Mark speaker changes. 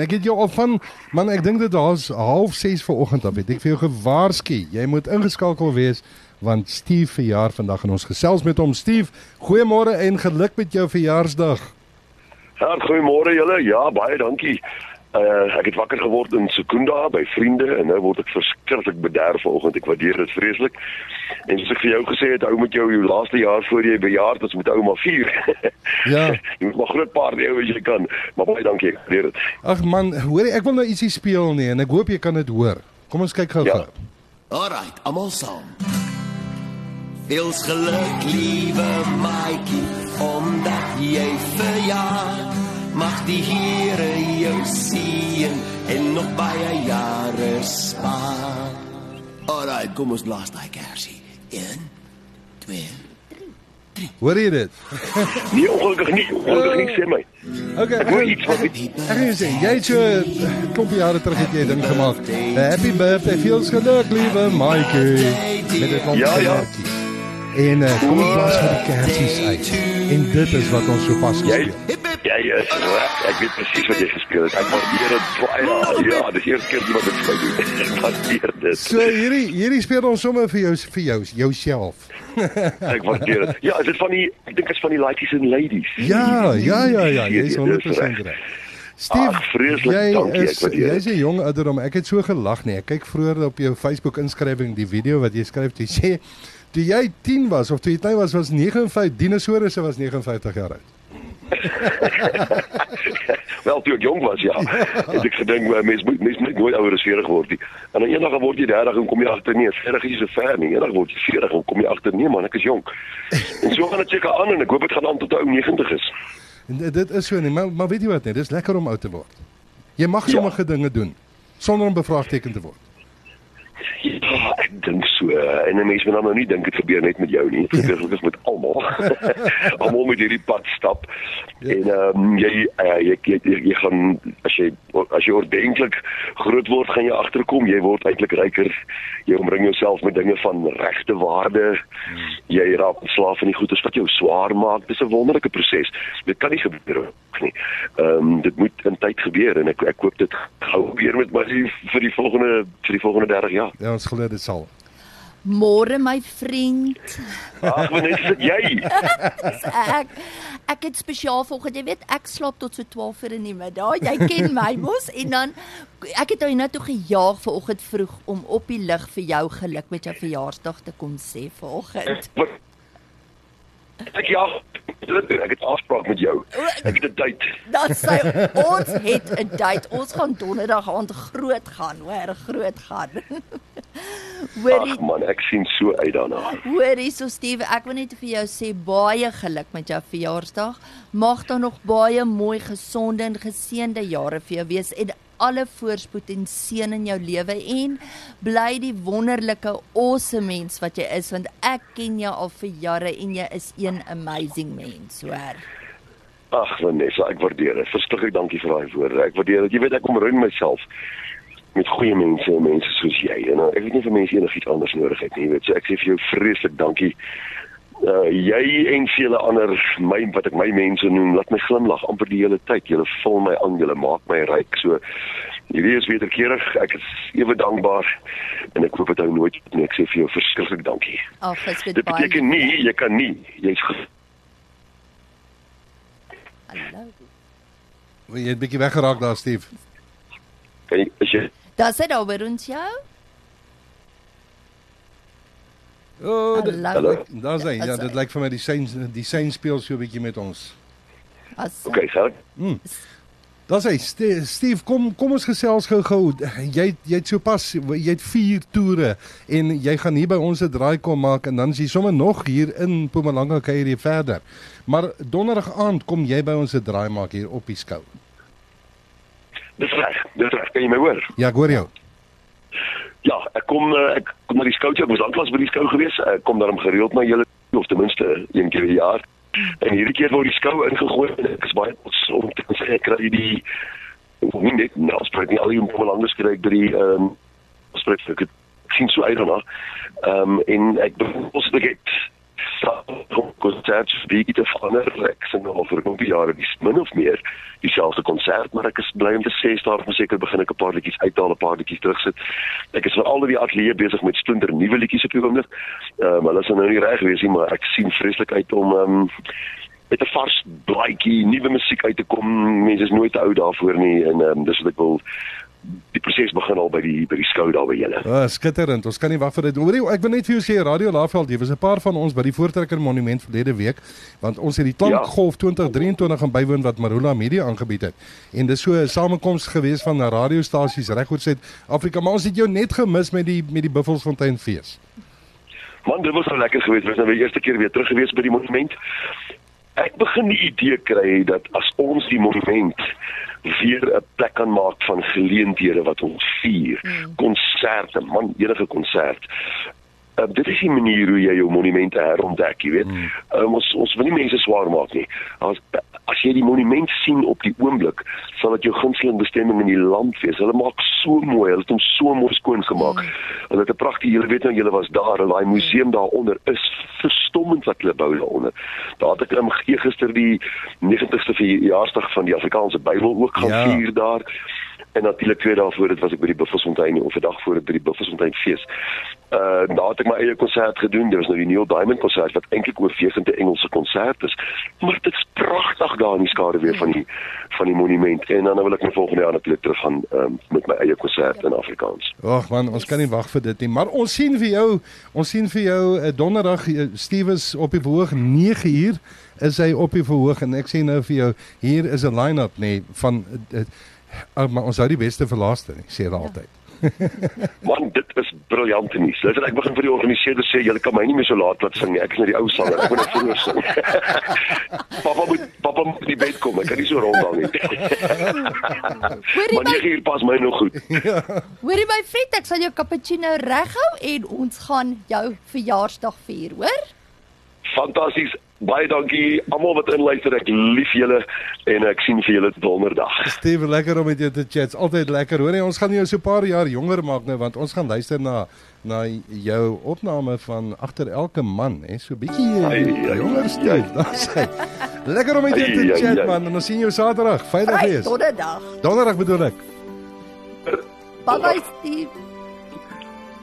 Speaker 1: Ek het jou al van man ek dink dit was half 6 vanoggend af het ek vir jou gewaarsku. Jy moet ingeskakel wees want Steve verjaar vandag en ons gesels met hom. Steve, goeiemôre en geluk met jou verjaarsdag.
Speaker 2: Ja, goeiemôre julle. Ja, baie dankie. Uh, ek het wakker geword in Sekunda by vriende en nou word ek verskriklik bederf vanoggend. Ek waardeer dit vreeslik. En soos ek vir jou gesê het, hou met jou jou laaste jaar voor jy bejaard is met ouma vier.
Speaker 1: Ja.
Speaker 2: jy moet maar groot paar hê as jy kan. Maar baie dankie. Ek waardeer dit.
Speaker 1: Ag man, hoor ek wil nou ietsie speel nie en ek hoop jy kan dit hoor. Kom ons kyk gou-gou.
Speaker 2: Ja.
Speaker 3: Alright, almal saam. Veels geluk, liewe Maatjie, omdat jy verjaar. Mag die Here seën en nog baie jare spaar. Alright, kom ons blaas daai kersie. 1 2
Speaker 1: Hoor jy dit?
Speaker 2: Nee, ongelukkig nie. Ongelukkig nie sê my.
Speaker 1: Okay,
Speaker 2: Ek hoor iets wat ek
Speaker 1: wil sê jy het so 'n klompie jare terug het jy ding gemaak. Happy birthday, feels geluk, liewe Mikey. Met 'n klomp
Speaker 2: Ja, ja.
Speaker 1: En uh, kom ons blaas vir die kersies uit. En dit is wat ons sopas
Speaker 2: Jy
Speaker 1: gespeel.
Speaker 2: Jy is reg. Ek weet presies wat jy gespeel het. Ek waardeer dit baie. Ja, dis die eerste keer wat ek dit doen. Ek waardeer dit.
Speaker 1: So hierdie hierdie speel ons sommer vir jou vir jou jouself.
Speaker 2: Ek waardeer dit. Ja, is dit van die ek dink is van die ladies and ladies.
Speaker 1: Ja, ja, ja, ja, jy is
Speaker 2: Dis
Speaker 1: 100%
Speaker 2: reg.
Speaker 1: Steve,
Speaker 2: Ag, vreeslik
Speaker 1: jy
Speaker 2: dankie, ek
Speaker 1: is
Speaker 2: waardeer
Speaker 1: jy's 'n jong ouderdom. Ek het so gelag nie. Ek kyk vroeër op jou Facebook inskrywing die video wat jy skryf. Jy sê toe jy 10 was of toe jy klein was was 59 dinosourusse was 59 jaar oud.
Speaker 2: Wel, toe ek jong was, ja. Het ek gedink uh, mens moet mens moet nooit ouer as 40 word nie. En dan eendag word jy 30 en kom jy agter nee, 40 is so ver nie. Eendag word jy 40 en kom jy agter nee man, ek is jonk. En so gaan dit seker aan en ek hoop dit gaan aan tot ou 90 is.
Speaker 1: En dit- dit is so nie, maar maar weet jy wat nee, dis lekker om oud te word. Jy mag sommige ja. dinge doen sonder om bevraagteken te word.
Speaker 2: Ja, ek dink so. En 'n mens moet dan nou nie dink dit gebeur net met jou nie. Dit gebeur gelukkig met almal. almal moet hierdie pad stap.
Speaker 1: Ja.
Speaker 2: En ehm um, jy, uh, jy jy jy jy gaan as jy as jy ordentlik groot word, gaan jy agterkom jy word eintlik ryker. Jy omring jouself met dinge van regte waarde. Jy raak ontslaaf van die goedes wat jou swaar maak. Dis 'n wonderlike proses. Dit kan nie gebeur nie. Ehm um, dit moet in tyd gebeur en ek ek hoop dit gou gebeur met my vir die volgende vir die volgende 30 jaar.
Speaker 1: Ja, ons glo dit sal.
Speaker 4: Môre my vriend.
Speaker 2: Ag, wanneer is dit jy?
Speaker 4: Ek. Ek het spesiaal vanoggend, jy weet, ek slaap tot so 12 uur in die middag. Jy ken my mos en dan ek het jou hiernatoe gejaag vanoggend vroeg om op die lig vir jou geluk met jou verjaarsdag te kom sê vanoggend.
Speaker 2: Ek ja, ek het afspraak met jou. Ek het 'n date.
Speaker 4: Dan sê ons het 'n date. Ons gaan donderdag aand groot gaan, hoor, groot gaan. Hoorie,
Speaker 2: Ag man, ek sien so uit daarna.
Speaker 4: hoorie so Steve, ek wil net vir jou sê baie geluk met jou verjaarsdag. Mag daar nog baie mooi, gesonde en geseënde jare vir jou wees en alle voorspoed en seën in jou lewe en bly die wonderlike awesome mens wat jy is want ek ken jou al vir jare en jy is een amazing mens, hoor.
Speaker 2: Ag Vanessa, ek waardeer dit. Verskriklik dankie vir daai woorde. Ek waardeer dit. Jy weet ek omring myself met goeie mense en mense soos jy. En uh, ek weet nie vir mense enigiets anders nodig het nie. Jy weet, so ek sê vir jou vreeslik dankie. Uh jy en vele ander my wat ek my mense noem, laat my glimlag amper die hele tyd. Julle vul my aan, julle maak my ryk. So hierdie is wederkerig. Ek is ewe dankbaar en ek hoop dit hou nooit nie. Ek sê vir jou verskriklik dankie.
Speaker 4: Ag, dit
Speaker 2: Dit
Speaker 4: baie.
Speaker 2: beteken nie jy kan nie. Jy's
Speaker 4: Hallo.
Speaker 1: Jy het bietjie weggeraak daar Steve.
Speaker 2: kan jy as jy
Speaker 4: Das dit oor ons jou?
Speaker 1: O, oh, dit-
Speaker 4: Hallo.
Speaker 1: daar's hy. Ja, dit lyk vir my die sein die sein speel so 'n bietjie met ons.
Speaker 4: As
Speaker 2: Okay, gaan.
Speaker 1: Daar's hy. Ste- Steve, kom kom ons gesels gou-gou. Jy jy het sopas jy het 4 toere en jy gaan hier by ons 'n draai kom maak en dan is jy sommer nog hier in Mpumalanga kuier jy verder. Maar donderdag aand kom jy by ons 'n draai maak hier op die skou.
Speaker 2: Dis reg. Dis reg. Kan jy my hoor?
Speaker 1: Ja, ek hoor jou.
Speaker 2: Ja, ek kom uh, ek kom na die skou toe. Ek was lanklaas by die skou gewees. Ek kom daarom gereeld na julle of ten minste een keer per jaar. En hierdie keer word die skou ingegooi en ek is baie trots om te sê ek kry die nie net nou spreek nie al die Mpumalanga kry ek by die ehm um, spreek ek sien so uit daarna. Ehm um, en ek ons ek het konsert bietjie te verander. Ek sing al vir 'n klompie jare dis min of meer dieselfde konsert, maar ek is bly om te sê staar verseker begin ek 'n paar liedjies uithaal, 'n paar liedjies terugsit. Ek is veral in die ateljee besig met splinter nuwe liedjies op die oomblik. Ehm maar hulle is nou nie reg gewees nie, maar ek sien vreeslik uit om ehm um, met 'n vars blaadjie nuwe musiek uit te kom. Mense is nooit oud daarvoor nie en ehm um, dis wat ek wil die proses begin al by die by die skou daar by julle.
Speaker 1: Ah, skitterend. Ons kan nie wag vir dit. Hoorie, ek wil net vir jou sê Radio Laveld, jy was 'n paar van ons by die Voortrekker Monument verlede week, want ons het die Klankgolf ja. 2023 gaan bywoon wat Marula Media aangebied het. En dis so 'n samekoms gewees van radiostasies reg oor Suid-Afrika, maar ons het jou net gemis met die met die Buffelsfontein fees.
Speaker 2: Man, dit was so lekker geweest. Ons het nou die eerste keer weer terug gewees by die monument. Ek begin die idee kry dat as ons die monument weer 'n plek kan maak van geleenthede wat ons vier, mm. konserte, man, enige konsert. Uh, dit is die manier hoe jy jou monumente herontdek, jy weet. Mm. Um, ons ons wil nie mense swaar maak nie. As as jy die monument sien op die oomblik, sal dit jou gunsteling bestemming in die land wees. Hulle maak so mooi, hulle het hom so mooi skoon gemaak. Mm. Hulle het 'n pragtige, jy weet nou julle was daar, daai museum daaronder is verstommend wat hulle bou daaronder. Daar het ek um, gister die 90ste verjaarsdag van die Afrikaanse Bybel ook gaan ja. vier daar. En natuurlik twee dae voor dit was ek by die Buffelsfontein of 'n dag voor dit by die Buffelsfontein fees. Uh daar het ek my eie konsert gedoen. Dit was nou die Neil Diamond konsert wat eintlik oorwegend 'n Engelse konsert is. Maar dit is pragtig daar in die skare weer van die van die monument. En dan wil ek my volgende jaar natuurlik terug gaan um, met my eie konsert in Afrikaans.
Speaker 1: Ag man, ons kan nie wag vir dit nie. Maar ons sien vir jou, ons sien vir jou uh, donderdag uh, Stewes op die verhoog 9 uur is hy op die verhoog en ek sê nou vir jou hier is 'n line-up nê nee, van uh, uh, maar ons hou die beste vir laaste, ek sê dit ja. altyd.
Speaker 2: Man, dit is briljante nuus. Luister, ek begin vir die organiseerder sê julle kan my nie meer so laat laat sing nie. Ek is net die ou sanger. Ek moet net vroeër sing. papa moet papa moet in die bed kom. Ek kan nie so rondhang nie. maar jy hier pas my nog goed.
Speaker 4: Hoorie my vriend, ek sal jou cappuccino reghou en ons gaan jou verjaarsdag vier, hoor?
Speaker 2: Fantasties. Baie dankie almal wat inluister. Ek lief julle en ek sien vir julle donderdag.
Speaker 1: Steve, lekker om met jou te chat. Altyd lekker. Hoor jy, ons gaan jou so 'n paar jaar jonger maak nou want ons gaan luister na na jou opname van agter elke man, hè, so bietjie eh, jonger Steve. Daar's hy. Lekker om met jou te chat man. En ons sien jou Saterdag. Veilig wees.
Speaker 4: Donderdag.
Speaker 1: Donderdag bedoel ek.
Speaker 4: Bye bye Steve.